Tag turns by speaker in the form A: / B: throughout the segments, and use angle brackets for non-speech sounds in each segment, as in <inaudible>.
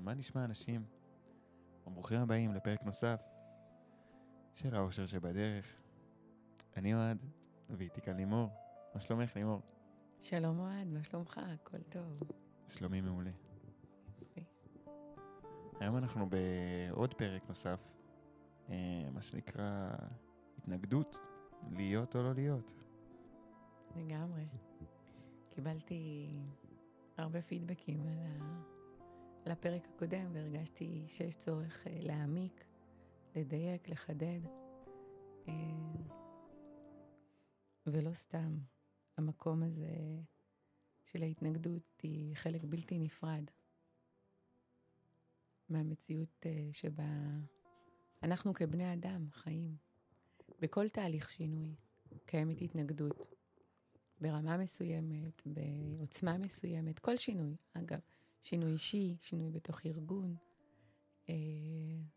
A: מה נשמע אנשים? ברוכים הבאים לפרק נוסף של האושר שבדרך. אני אוהד, ואיתי כאן לימור. מה שלומך לימור?
B: שלום אוהד, מה שלומך? הכל טוב.
A: שלומי מעולה.
B: יופי.
A: היום אנחנו בעוד פרק נוסף, אה, מה שנקרא התנגדות, להיות או לא להיות.
B: לגמרי. קיבלתי הרבה פידבקים על, ה... על הפרק הקודם, והרגשתי שיש צורך אה, להעמיק, לדייק, לחדד. אה, ולא סתם, המקום הזה של ההתנגדות היא חלק בלתי נפרד מהמציאות אה, שבה אנחנו כבני אדם חיים. בכל תהליך שינוי קיימת התנגדות. ברמה מסוימת, בעוצמה מסוימת, כל שינוי, אגב, שינוי אישי, שינוי בתוך ארגון, אה,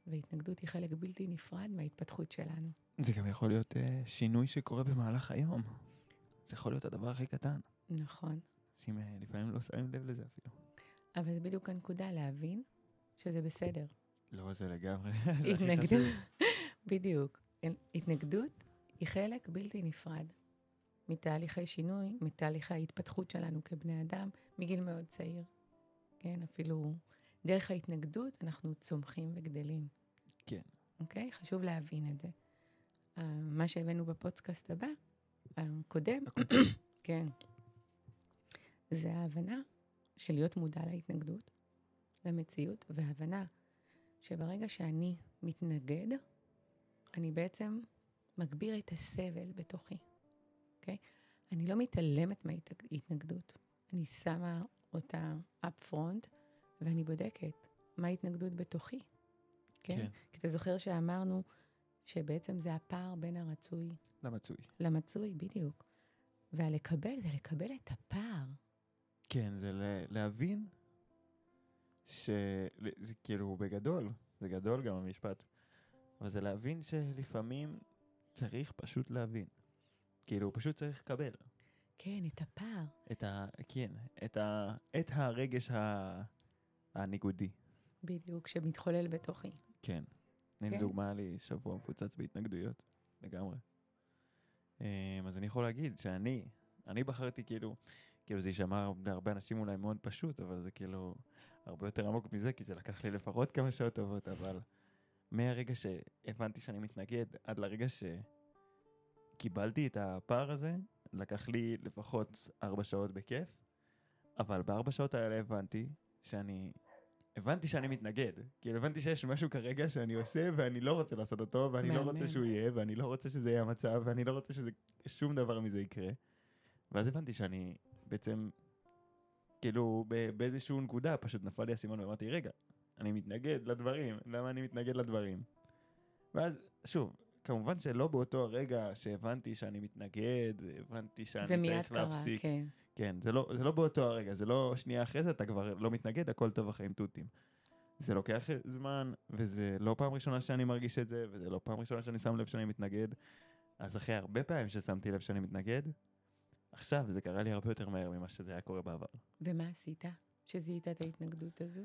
B: והתנגדות היא חלק בלתי נפרד מההתפתחות שלנו.
A: זה גם יכול להיות אה, שינוי שקורה במהלך היום. זה יכול להיות הדבר הכי קטן.
B: נכון.
A: אנשים אה, לפעמים לא שמים לב לזה אפילו.
B: אבל זה בדיוק הנקודה, להבין שזה בסדר.
A: לא, זה לגמרי. <laughs>
B: התנגדות, <laughs> בדיוק. התנגדות היא חלק בלתי נפרד מתהליכי שינוי, מתהליכי ההתפתחות שלנו כבני אדם, מגיל מאוד צעיר. כן, אפילו דרך ההתנגדות אנחנו צומחים וגדלים,
A: כן.
B: אוקיי? חשוב להבין את זה. אה, מה שהבאנו בפודקאסט הבא, הקודם, <coughs> כן, זה ההבנה של להיות מודע להתנגדות, למציאות, והבנה שברגע שאני מתנגד, אני בעצם מגביר את הסבל בתוכי, אוקיי? אני לא מתעלמת מההתנגדות, אני שמה אותה up front ואני בודקת מה ההתנגדות בתוכי, כן?
A: כן.
B: כי אתה זוכר שאמרנו שבעצם זה הפער בין הרצוי
A: למצוי.
B: למצוי, בדיוק. והלקבל זה לקבל את הפער.
A: כן, זה להבין שזה כאילו בגדול, זה גדול גם המשפט, אבל זה להבין שלפעמים צריך פשוט להבין. כאילו, פשוט צריך לקבל.
B: כן, את הפער.
A: את ה... כן, את, ה, את הרגש ה, הניגודי.
B: בדיוק, שמתחולל בתוכי.
A: כן. הנה
B: כן.
A: דוגמה, לי שבוע מפוצץ בהתנגדויות, לגמרי. אמ, אז אני יכול להגיד שאני, אני בחרתי כאילו, כאילו זה יישמע להרבה אנשים אולי מאוד פשוט, אבל זה כאילו הרבה יותר עמוק מזה, כי זה לקח לי לפחות כמה שעות טובות, אבל מהרגע שהבנתי שאני מתנגד עד לרגע שקיבלתי את הפער הזה, לקח לי לפחות ארבע שעות בכיף, אבל בארבע שעות האלה הבנתי שאני הבנתי שאני מתנגד. כאילו, הבנתי שיש משהו כרגע שאני עושה ואני לא רוצה לעשות אותו, ואני לא
B: מהמם.
A: רוצה שהוא יהיה, ואני לא רוצה שזה יהיה המצב, ואני לא רוצה ששום דבר מזה יקרה. ואז הבנתי שאני בעצם, כאילו, באיזשהו נקודה פשוט נפל לי האסימון ואמרתי, רגע, אני מתנגד לדברים, למה אני מתנגד לדברים? ואז, שוב, כמובן שלא באותו הרגע שהבנתי שאני מתנגד, הבנתי שאני
B: זה מיד
A: צריך
B: קרה,
A: להפסיק.
B: כן.
A: כן, זה לא, זה לא באותו הרגע, זה לא שנייה אחרי זה אתה כבר לא מתנגד, הכל טוב החיים תותים. זה לוקח זמן, וזה לא פעם ראשונה שאני מרגיש את זה, וזה לא פעם ראשונה שאני שם לב שאני מתנגד. אז אחרי הרבה פעמים ששמתי לב שאני מתנגד, עכשיו זה קרה לי הרבה יותר מהר ממה שזה היה קורה בעבר.
B: ומה עשית שזיהית את ההתנגדות הזו?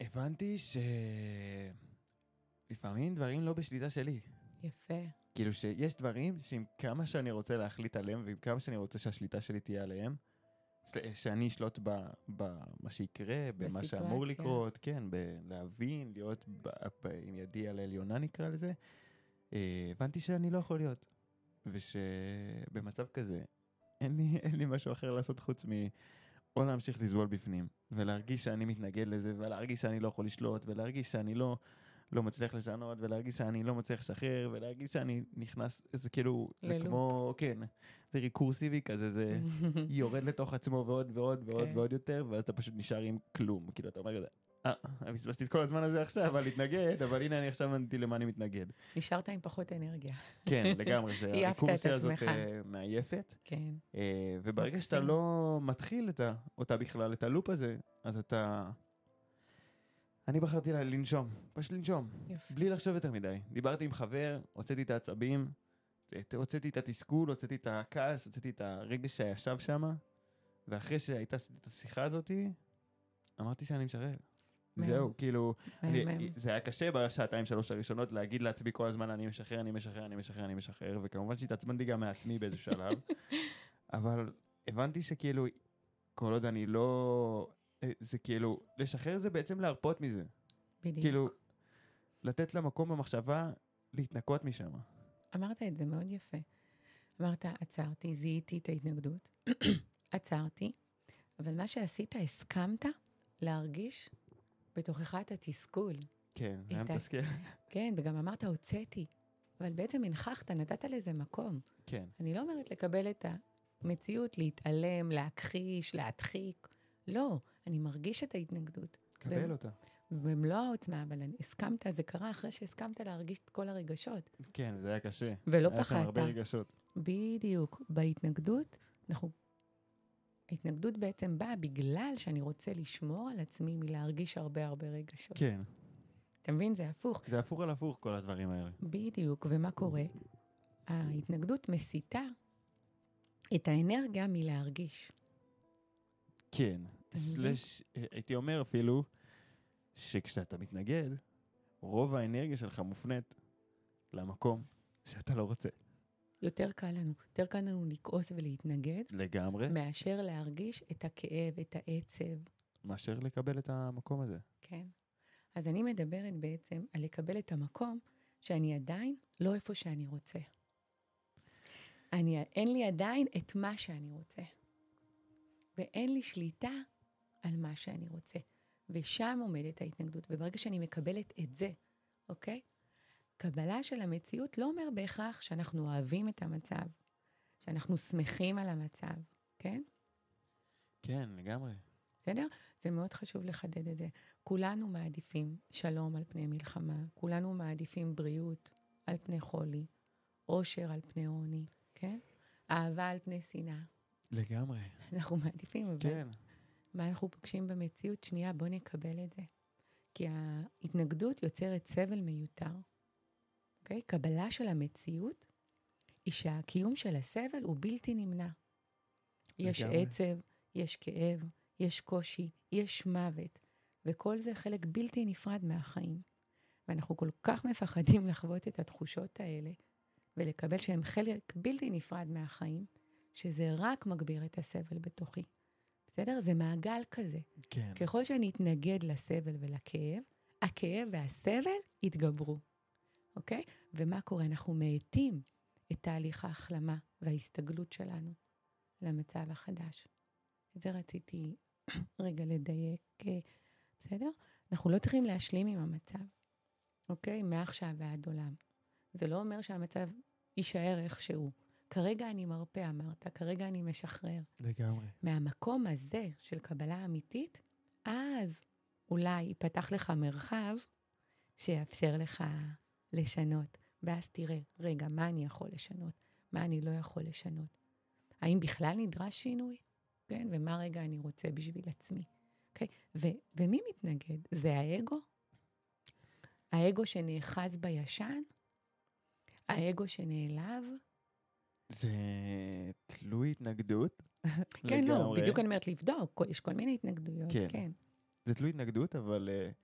A: הבנתי שלפעמים דברים לא בשליטה שלי.
B: יפה.
A: כאילו שיש דברים שעם כמה שאני רוצה להחליט עליהם, ועם כמה שאני רוצה שהשליטה שלי תהיה עליהם, שאני אשלוט במה שיקרה, במה שאמור. לקרות, כן, בלהבין, להיות ב- ב- עם ידי על העליונה נקרא לזה, אה, הבנתי שאני לא יכול להיות. ושבמצב כזה, אין לי, <laughs> אין לי משהו אחר לעשות חוץ מ... או להמשיך לסבול בפנים, ולהרגיש שאני מתנגד לזה, ולהרגיש שאני לא יכול לשלוט, ולהרגיש שאני לא, לא מצליח לשנות, ולהרגיש שאני לא מצליח לשחרר, ולהרגיש שאני נכנס, זה כאילו, זה
B: ללופ.
A: כמו, כן, זה ריקורסיבי כזה, זה <laughs> יורד לתוך עצמו ועוד ועוד ועוד
B: כן.
A: ועוד יותר, ואז אתה פשוט נשאר עם כלום, כאילו, אתה אומר כזה, אה, פספסתי את כל הזמן הזה עכשיו על להתנגד, אבל הנה אני עכשיו הבנתי למה אני מתנגד.
B: נשארת עם פחות אנרגיה.
A: כן, לגמרי, זה <laughs> הריקורסיה הזאת. אה, מעייפת.
B: כן.
A: אה, וברגע שאתה. לא מתחיל אותה בכלל, את הלופ הזה, אז אתה... אני בחרתי לה- לנשום, פשוט לנשום,
B: יופי.
A: בלי לחשוב יותר מדי. דיברתי עם חבר, הוצאתי את העצבים, את- הוצאתי את התסכול, הוצאתי את הכעס, הוצאתי את הרגש שישב שם, ואחרי שהייתה את השיחה הזאת, אמרתי שאני משחרר. זהו, כאילו, אני-. זה היה קשה בשעתיים שלוש הראשונות להגיד לעצמי כל הזמן אני משחרר, אני משחרר, אני משחרר, אני משחרר, וכמובן שהתעצבנתי גם מעצמי באיזשהו שלב, <laughs> אבל הבנתי שכאילו, כל עוד אני לא... אה, זה כאילו, לשחרר זה בעצם להרפות מזה.
B: בדיוק.
A: כאילו, לתת למקום במחשבה להתנקות משם.
B: אמרת את זה מאוד יפה. אמרת, עצרתי, זיהיתי את ההתנגדות, <clears throat> עצרתי, אבל מה שעשית, הסכמת להרגיש בתוכך את התסכול.
A: כן, היה מתסכל. <laughs>
B: כן, וגם אמרת, הוצאתי. אבל בעצם הנכחת, נתת לזה מקום.
A: כן,
B: אני לא אומרת לקבל את המציאות, להתעלם, להכחיש, להדחיק. לא, אני מרגיש את ההתנגדות.
A: קבל אותה.
B: במלוא העוצמה, אבל אני, הסכמת, זה קרה אחרי שהסכמת להרגיש את כל הרגשות.
A: כן, זה היה קשה.
B: ולא
A: היה שם הרבה
B: פחדת.
A: רגשות.
B: בדיוק. בהתנגדות, אנחנו... ההתנגדות בעצם באה בגלל שאני רוצה לשמור על עצמי מלהרגיש הרבה הרבה רגשות.
A: כן,
B: אתה מבין? זה הפוך.
A: זה הפוך על הפוך כל הדברים האלה.
B: בדיוק. ומה קורה? ההתנגדות מסיטה את האנרגיה מלהרגיש.
A: כן. סלש, אה, הייתי אומר אפילו, שכשאתה מתנגד, רוב האנרגיה שלך מופנית למקום שאתה לא רוצה.
B: יותר קל לנו, יותר קל לנו לכעוס ולהתנגד,
A: לגמרי,
B: מאשר להרגיש את הכאב, את העצב,
A: מאשר לקבל את המקום הזה.
B: כן? אז אני מדברת בעצם על לקבל את המקום שאני עדיין לא איפה שאני רוצה. אני, אין לי עדיין את מה שאני רוצה. ואין לי שליטה על מה שאני רוצה. ושם עומדת ההתנגדות. וברגע שאני מקבלת את זה, אוקיי? קבלה של המציאות לא אומר בהכרח שאנחנו אוהבים את המצב, שאנחנו שמחים על המצב, כן?
A: כן, לגמרי.
B: בסדר? זה מאוד חשוב לחדד את זה. כולנו מעדיפים שלום על פני מלחמה, כולנו מעדיפים בריאות על פני חולי, עושר על פני עוני, כן? אהבה על פני שנאה.
A: לגמרי.
B: אנחנו מעדיפים, אבל
A: כן.
B: מה אנחנו פוגשים במציאות? שנייה, בוא נקבל את זה. כי ההתנגדות יוצרת סבל מיותר. אוקיי? קבלה של המציאות היא שהקיום של הסבל הוא בלתי נמנע. יש
A: לגמרי.
B: עצב, יש כאב, יש קושי, יש מוות, וכל זה חלק בלתי נפרד מהחיים. ואנחנו כל כך מפחדים <laughs> לחוות את התחושות האלה, ולקבל שהם חלק בלתי נפרד מהחיים, שזה רק מגביר את הסבל בתוכי. בסדר? זה מעגל כזה.
A: כן.
B: ככל שאני אתנגד לסבל ולכאב, הכאב והסבל יתגברו, אוקיי? ומה קורה? אנחנו מאטים את תהליך ההחלמה וההסתגלות שלנו למצב החדש. את זה רציתי <clears throat> רגע לדייק, אה, בסדר? אנחנו לא צריכים להשלים עם המצב, אוקיי? מעכשיו ועד עולם. זה לא אומר שהמצב יישאר איכשהו. כרגע אני מרפא, אמרת, כרגע אני משחרר.
A: לגמרי.
B: מהמקום הזה של קבלה אמיתית, אז אולי ייפתח לך מרחב שיאפשר לך לשנות. ואז תראה, רגע, מה אני יכול לשנות? מה אני לא יכול לשנות? האם בכלל נדרש שינוי? כן, ומה רגע אני רוצה בשביל עצמי? אוקיי? ו- ומי מתנגד? זה האגו? האגו שנאחז בישן? האגו שנעלב?
A: זה תלוי התנגדות.
B: כן, לא. בדיוק אני אומרת לבדוק, יש כל מיני התנגדויות,
A: כן.
B: כן.
A: זה תלוי התנגדות, אבל uh,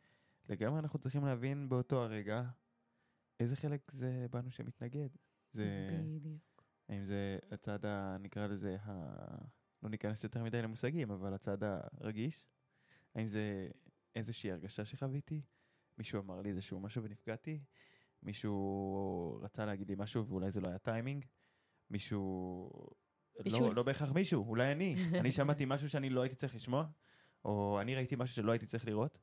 A: לגמרי אנחנו צריכים להבין באותו הרגע איזה חלק זה בנו שמתנגד. זה,
B: בדיוק.
A: האם זה הצד, ה, נקרא לזה, ה, לא ניכנס יותר מדי למושגים, אבל הצד הרגיש? האם זה איזושהי הרגשה שחוויתי? מישהו אמר לי איזשהו משהו ונפגעתי? מישהו רצה להגיד לי משהו ואולי זה לא היה טיימינג? מישהו...
B: מישהו-
A: לא, לא בהכרח מישהו, אולי אני. <laughs> אני שמעתי משהו שאני לא הייתי צריך לשמוע, או אני ראיתי משהו שלא הייתי צריך לראות,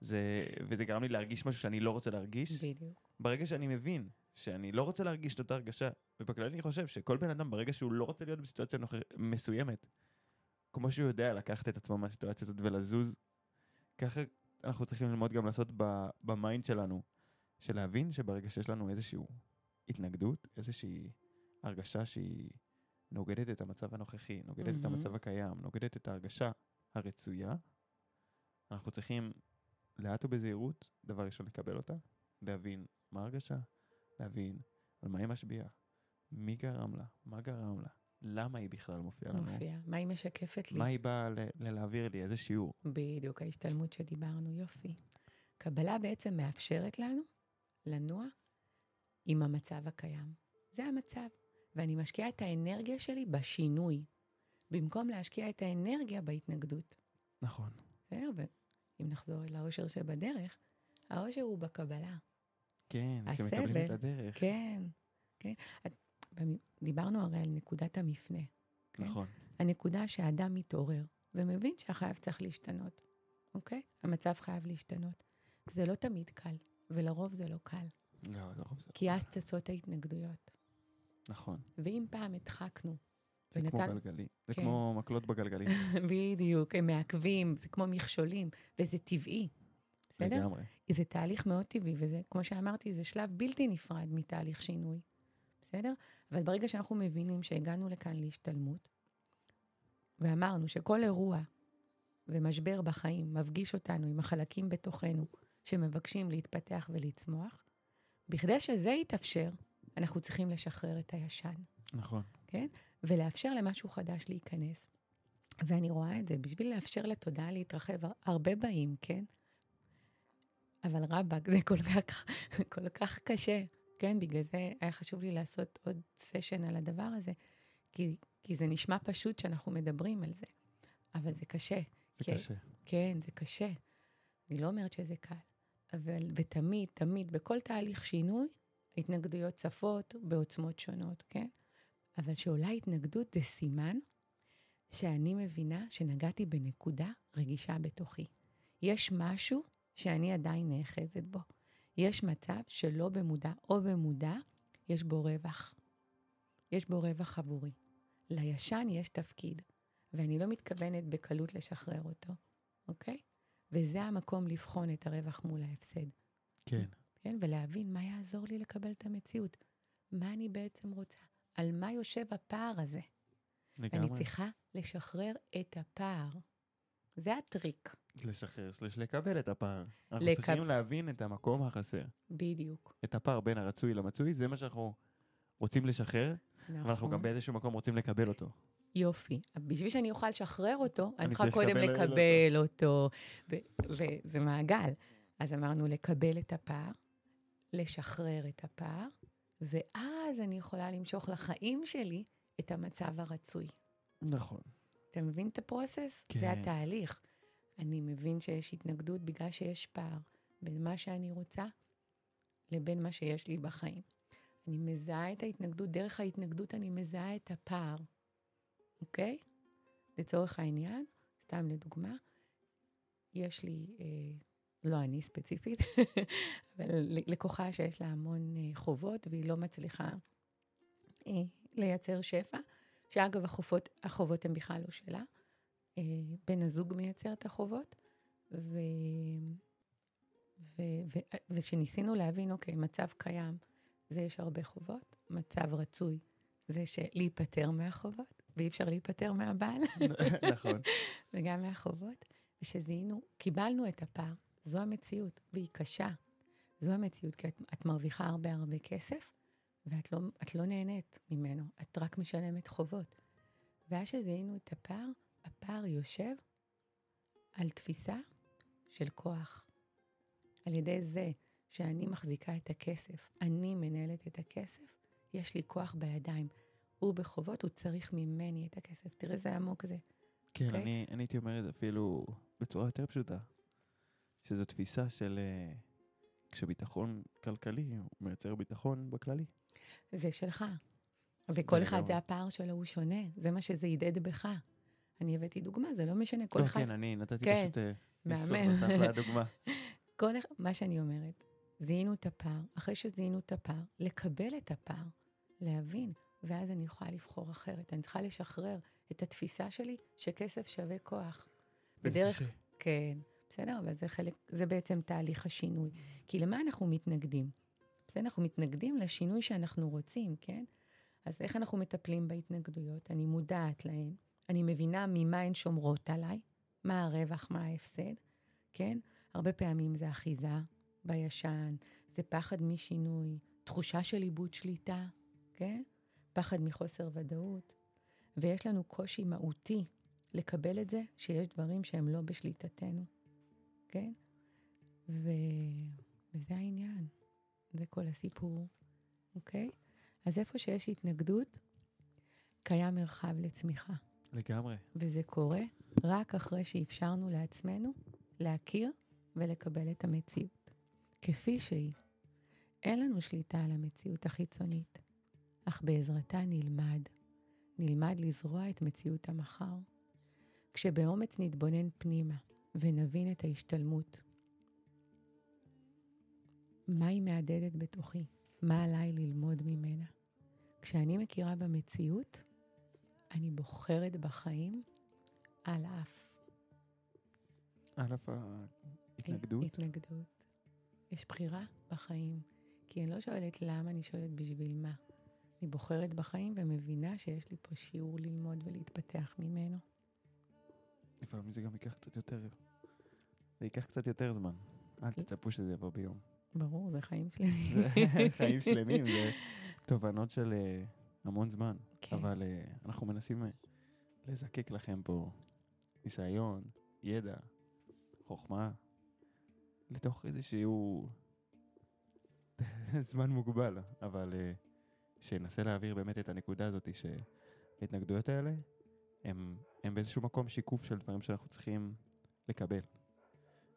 A: זה, וזה גרם לי להרגיש משהו שאני לא רוצה להרגיש.
B: בדיוק.
A: ברגע שאני מבין שאני לא רוצה להרגיש את אותה הרגשה, ובכלל אני חושב שכל בן אדם ברגע שהוא לא רוצה להיות בסיטואציה נוח... מסוימת, כמו שהוא יודע לקחת את עצמו מהסיטואציה הזאת ולזוז, ככה אנחנו צריכים ללמוד גם לעשות. ב mind שלנו, של להבין שברגע שיש לנו איזושהי התנגדות, איזושהי הרגשה שהיא נוגדת את המצב הנוכחי, נוגדת את
B: מהמם.
A: המצב הקיים, נוגדת את ההרגשה הרצויה, אנחנו צריכים לאט ובזהירות, דבר ראשון לקבל אותה, להבין מה ההרגשה, להבין על מה היא משפיעה, מי גרם לה, מה גרם לה, למה היא בכלל מופיעה לנו,
B: מופיע. מה היא משקפת לי?
A: מה היא באה להעביר לי, איזה שיעור.
B: בדיוק, ההשתלמות שדיברנו, יופי. קבלה בעצם מאפשרת לנו לנוע עם המצב הקיים. זה המצב. ואני משקיעה את האנרגיה שלי בשינוי, במקום להשקיע את האנרגיה בהתנגדות.
A: נכון.
B: בסדר? ואם נחזור אל האושר שבדרך, האושר הוא בקבלה.
A: כן,
B: הסבל,
A: כשמקבלים את הדרך.
B: כן, כן. את- דיברנו הרי על נקודת המפנה. כן?
A: נכון.
B: הנקודה שהאדם מתעורר ומבין שהחייו צריך להשתנות, אוקיי? המצב חייב להשתנות. זה לא תמיד קל, ולרוב זה לא קל,
A: לא, לרוב זה...
B: כי אז צצות ההתנגדויות.
A: נכון.
B: ואם פעם הדחקנו,
A: זה כמו
B: ונתן-
A: גלגלים. זה
B: כן.
A: כמו מקלות בגלגלים. <laughs>
B: בדיוק, הם מעכבים, זה כמו מכשולים, וזה טבעי, בסדר?
A: לגמרי.
B: זה תהליך מאוד טבעי, וזה, כמו שאמרתי, זה שלב בלתי נפרד מתהליך שינוי, בסדר? אבל ברגע שאנחנו מבינים שהגענו לכאן להשתלמות, ואמרנו שכל אירוע ומשבר בחיים מפגיש אותנו עם החלקים בתוכנו שמבקשים להתפתח ולצמוח, בכדי שזה יתאפשר, אנחנו צריכים לשחרר את הישן.
A: נכון.
B: ולאפשר למשהו חדש להיכנס. ואני רואה את זה, בשביל לאפשר לתודעה להתרחב, הרבה באים, כן? אבל רבאק, זה כל כך, כל כך קשה, כן? בגלל זה היה חשוב לי לעשות עוד סשן על הדבר הזה, כי, כי זה נשמע פשוט שאנחנו מדברים על זה, אבל זה קשה.
A: זה
B: כן.
A: קשה.
B: כן, זה קשה. אני לא אומרת שזה קל, אבל ותמיד, תמיד, בכל תהליך שינוי, ההתנגדויות צפות בעוצמות שונות, כן? אבל שעולה התנגדות זה סימן שאני מבינה שנגעתי בנקודה רגישה בתוכי. יש משהו שאני עדיין נאחזת בו. יש מצב שלא במודע או במודע, יש בו רווח. יש בו רווח עבורי. לישן יש תפקיד, ואני לא מתכוונת בקלות לשחרר אותו, אוקיי? וזה המקום לבחון את הרווח מול ההפסד,
A: כן.
B: כן? ולהבין מה יעזור לי לקבל את המציאות. מה אני בעצם רוצה? על מה יושב הפער הזה? אני
A: לגמרי.
B: צריכה לשחרר את הפער. זה הטריק,
A: לשחרר, סלש לקבל את הפער. אנחנו
B: לקב-
A: צריכים להבין את המקום החסר.
B: בדיוק.
A: את הפער בין הרצוי למצוי, זה מה שאנחנו רוצים לשחרר,
B: נכון.
A: אבל אנחנו גם באיזשהו מקום רוצים לקבל אותו.
B: יופי. בשביל שאני אוכל לשחרר אותו, אני
A: אני
B: צריכה קודם
A: לקבל
B: לקבל אותו. ו- וזה מעגל. אז אמרנו לקבל את הפער, לשחרר את הפער, ואז אני יכולה למשוך לחיים שלי את המצב הרצוי.
A: נכון.
B: אתה מבין את הפרוסס?
A: כן.
B: זה התהליך. אני מבין שיש התנגדות בגלל שיש פער בין מה שאני רוצה לבין מה שיש לי בחיים. אני מזהה את ההתנגדות, דרך ההתנגדות אני מזהה את הפער, אוקיי? לצורך העניין, סתם לדוגמה, יש לי, אה, לא אני ספציפית, <laughs> אבל לקוחה שיש לה המון אה, חובות והיא לא מצליחה אה, לייצר שפע, שאגב, החובות, החובות הן בכלל לא שלה. אה, בן הזוג מייצר את החובות, ו... ו... ו... ושניסינו להבין, אוקיי, מצב קיים, זה יש הרבה חובות, מצב רצוי, זה להיפטר מהחובות, ואי אפשר להיפטר מהבעל, <laughs>
A: נכון. <laughs>
B: וגם מהחובות, ושזיהינו, קיבלנו את הפער, זו המציאות, והיא קשה. זו המציאות, כי את, את מרוויחה הרבה הרבה כסף, ואת לא, לא נהנית ממנו, את רק משלמת חובות. ואז שזיהינו את הפער, הפער יושב על תפיסה של כוח. על ידי זה שאני מחזיקה את הכסף, אני מנהלת את הכסף, יש לי כוח בידיים. הוא בחובות, הוא צריך ממני את הכסף. תראה איזה עמוק זה.
A: כן,
B: אוקיי?
A: אני אני הייתי אומר את זה אפילו בצורה יותר פשוטה. שזו תפיסה של אה, כשביטחון כלכלי הוא מייצר ביטחון בכללי.
B: זה שלך. וכל אחד
A: לגמרי.
B: זה הפער שלו, הוא שונה. זה מה שזה ידד בך. אני הבאתי דוגמה, זה לא משנה, כל
A: לא,
B: אחד...
A: כן, אני נתתי
B: כן,
A: פשוט אה,
B: מהמם.
A: נוסף לדוגמה. <laughs>
B: כל, אחד- מה שאני אומרת, זיהינו את הפער, אחרי שזיהינו את הפער, לקבל את הפער, להבין, ואז אני יכולה לבחור אחרת. אני צריכה לשחרר את התפיסה שלי שכסף שווה כוח. בדרך. כן, בסדר, אבל זה חלק, זה בעצם תהליך השינוי. כי למה אנחנו מתנגדים? בסדר, אנחנו מתנגדים לשינוי שאנחנו רוצים, כן? אז איך אנחנו מטפלים בהתנגדויות? אני מודעת להן, אני מבינה ממה הן שומרות עליי, מה הרווח, מה ההפסד, כן? הרבה פעמים זה אחיזה בישן, זה פחד משינוי, תחושה של איבוד שליטה, כן? פחד מחוסר ודאות. ויש לנו קושי מהותי לקבל את זה שיש דברים שהם לא בשליטתנו, כן? ו... וזה העניין, זה כל הסיפור, אוקיי? אז איפה שיש התנגדות, קיים מרחב לצמיחה.
A: לגמרי.
B: וזה קורה רק אחרי שאפשרנו לעצמנו להכיר ולקבל את המציאות, כפי שהיא. אין לנו שליטה על המציאות החיצונית, אך בעזרתה נלמד. נלמד לזרוע את מציאות המחר. כשבאומץ נתבונן פנימה ונבין את ההשתלמות, מה היא מהדהדת בתוכי? מה עליי ללמוד ממנה? כשאני מכירה במציאות, אני בוחרת בחיים על אף.
A: על אף ההתנגדות?
B: התנגדות. יש בחירה בחיים. כי אני לא שואלת למה, אני שואלת בשביל מה. אני בוחרת בחיים ומבינה שיש לי פה שיעור ללמוד ולהתפתח ממנו.
A: לפעמים זה גם ייקח קצת יותר, זה ייקח קצת יותר זמן. אל
B: כן.
A: תצפו שזה יבוא ביום.
B: ברור, זה חיים <laughs> שלמים.
A: זה חיים שלמים, זה תובנות של אה, המון זמן.
B: כן.
A: אבל אה, אנחנו מנסים אה, לזקק לכם פה ניסיון, ידע, חוכמה, לתוך איזשהו <laughs> זמן מוגבל, אבל אה, שינסה להעביר באמת את הנקודה הזאת שההתנגדויות האלה הם, הם באיזשהו מקום שיקוף של דברים שאנחנו צריכים לקבל.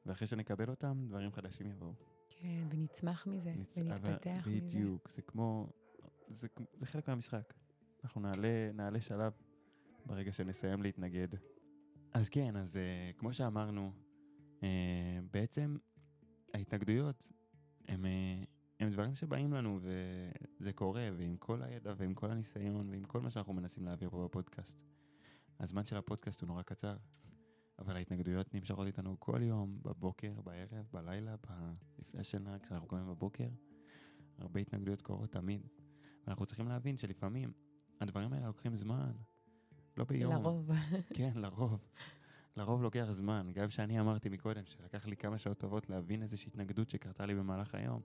A: ואחרי שנקבל אותם, דברים חדשים יבואו.
B: כן, ונצמח מזה,
A: נצ-
B: ונתפתח
A: אבל-
B: מזה.
A: בדיוק, זה כמו, זה, כמו- זה חלק מהמשחק. אנחנו נעלה, נעלה שלב ברגע שנסיים להתנגד. אז כן, אז uh, כמו שאמרנו, uh, בעצם ההתנגדויות הם, uh, הם דברים שבאים לנו וזה קורה, ועם כל הידע ועם כל הניסיון ועם כל מה שאנחנו מנסים להעביר פה בפודקאסט. הזמן של הפודקאסט הוא נורא קצר, אבל ההתנגדויות נמשכות איתנו כל יום, בבוקר, בערב, בלילה, ב... לפני השינה, כשאנחנו קמים בבוקר. הרבה התנגדויות קורות תמיד. ואנחנו צריכים להבין שלפעמים הדברים האלה לוקחים זמן. לא ביום.
B: לרוב. <laughs>
A: כן, לרוב. לרוב לוקח זמן. גם שאני אמרתי מקודם שלקח לי כמה שעות טובות להבין איזושהי התנגדות שקרתה לי במהלך היום.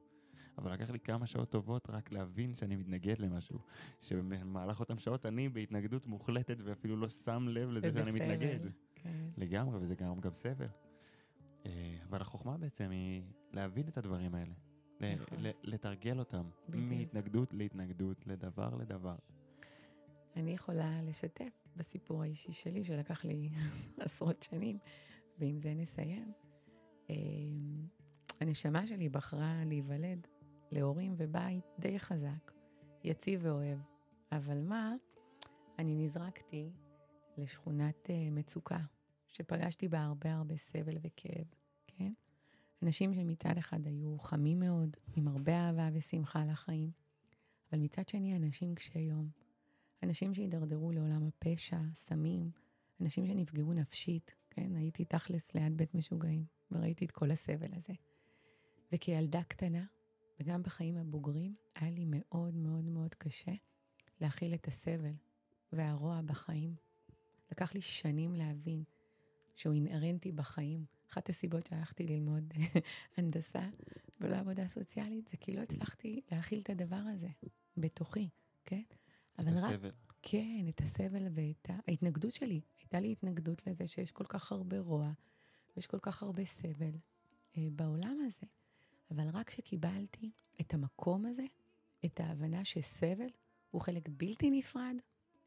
A: אבל לקח לי כמה שעות טובות רק להבין שאני מתנגד למשהו. שבמהלך אותן שעות אני בהתנגדות מוחלטת ואפילו לא שם לב לזה שאני
B: ובסבל.
A: מתנגד.
B: כן.
A: לגמרי, וזה גם גם סבל. אה, אבל החוכמה בעצם היא להבין את הדברים האלה. ל-
B: נכון.
A: לתרגל אותם.
B: בדיוק.
A: מהתנגדות להתנגדות, לדבר לדבר.
B: אני יכולה לשתף בסיפור האישי שלי, שלקח לי <laughs> עשרות שנים, ועם זה נסיים. הנשמה שלי בחרה להיוולד להורים ובית די חזק, יציב ואוהב. אבל מה, אני נזרקתי לשכונת אה, מצוקה, שפגשתי בה הרבה הרבה סבל וכאב, כן? אנשים שמצד אחד היו חמים מאוד, עם הרבה אהבה ושמחה לחיים, אבל מצד שני אנשים קשי יום. אנשים שהידרדרו לעולם הפשע, סמים, אנשים שנפגעו נפשית, כן? הייתי תכלס ליד בית משוגעים, וראיתי את כל הסבל הזה. וכילדה קטנה, וגם בחיים הבוגרים, היה לי מאוד מאוד מאוד קשה להכיל את הסבל והרוע בחיים. לקח לי שנים להבין שהוא אינהרנטי בחיים. אחת הסיבות שהלכתי ללמוד <laughs> הנדסה ולא עבודה סוציאלית, זה כי לא הצלחתי להכיל את הדבר הזה בתוכי, כן?
A: את
B: אבל רק
A: הסבל.
B: כן, את הסבל ואת ההתנגדות שלי. הייתה לי התנגדות לזה שיש כל כך הרבה רוע ויש כל כך הרבה סבל אה, בעולם הזה. אבל רק כשקיבלתי את המקום הזה, את ההבנה שסבל הוא חלק בלתי נפרד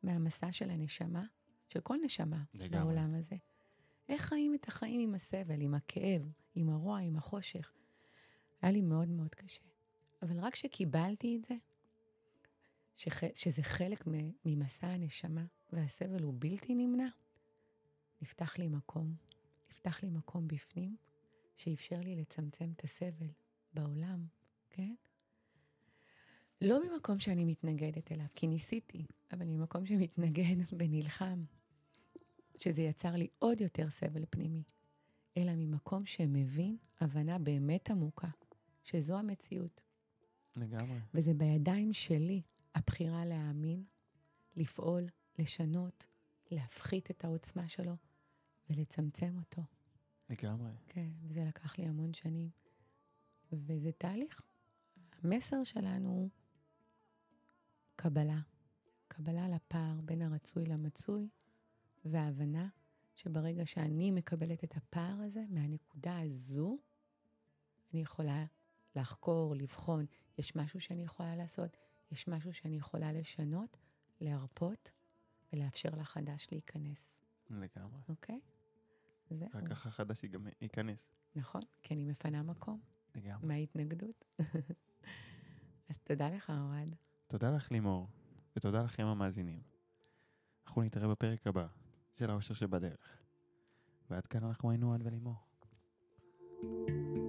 B: מהמסע של הנשמה, של כל נשמה
A: לגמרי.
B: בעולם הזה. איך חיים את החיים עם הסבל, עם הכאב, עם הרוע, עם החושך? היה לי מאוד מאוד קשה. אבל רק כשקיבלתי את זה, שח... שזה חלק. ממסע הנשמה, והסבל הוא בלתי נמנע, נפתח לי מקום. נפתח לי מקום בפנים, שאפשר לי לצמצם את הסבל בעולם, כן? לא ממקום שאני מתנגדת אליו, כי ניסיתי, אבל ממקום שמתנגד <laughs> ונלחם, שזה יצר לי עוד יותר סבל פנימי, אלא ממקום שמבין הבנה באמת עמוקה, שזו המציאות,
A: לגמרי.
B: וזה בידיים שלי הבחירה להאמין, לפעול, לשנות, להפחית את העוצמה שלו ולצמצם אותו.
A: לגמרי.
B: כן, וזה לקח לי המון שנים. וזה תהליך. המסר שלנו הוא קבלה. קבלה לפער בין הרצוי למצוי, וההבנה שברגע שאני מקבלת את הפער הזה, מהנקודה הזו, אני יכולה לחקור, לבחון, יש משהו שאני יכולה לעשות, יש משהו שאני יכולה לשנות, להרפות ולאפשר לחדש להיכנס,
A: לגמרי.
B: אוקיי? זהו,
A: רק ככה חדש ייכנס.
B: נכון, כי אני מפנה מקום
A: לגמרי.
B: מההתנגדות. <laughs> אז תודה לך, אוהד.
A: תודה לך לימור, ותודה לכם המאזינים. אנחנו נתראה בפרק הבא של האושר שבדרך. ועד כאן אנחנו היינו אוהד ולימור. thank you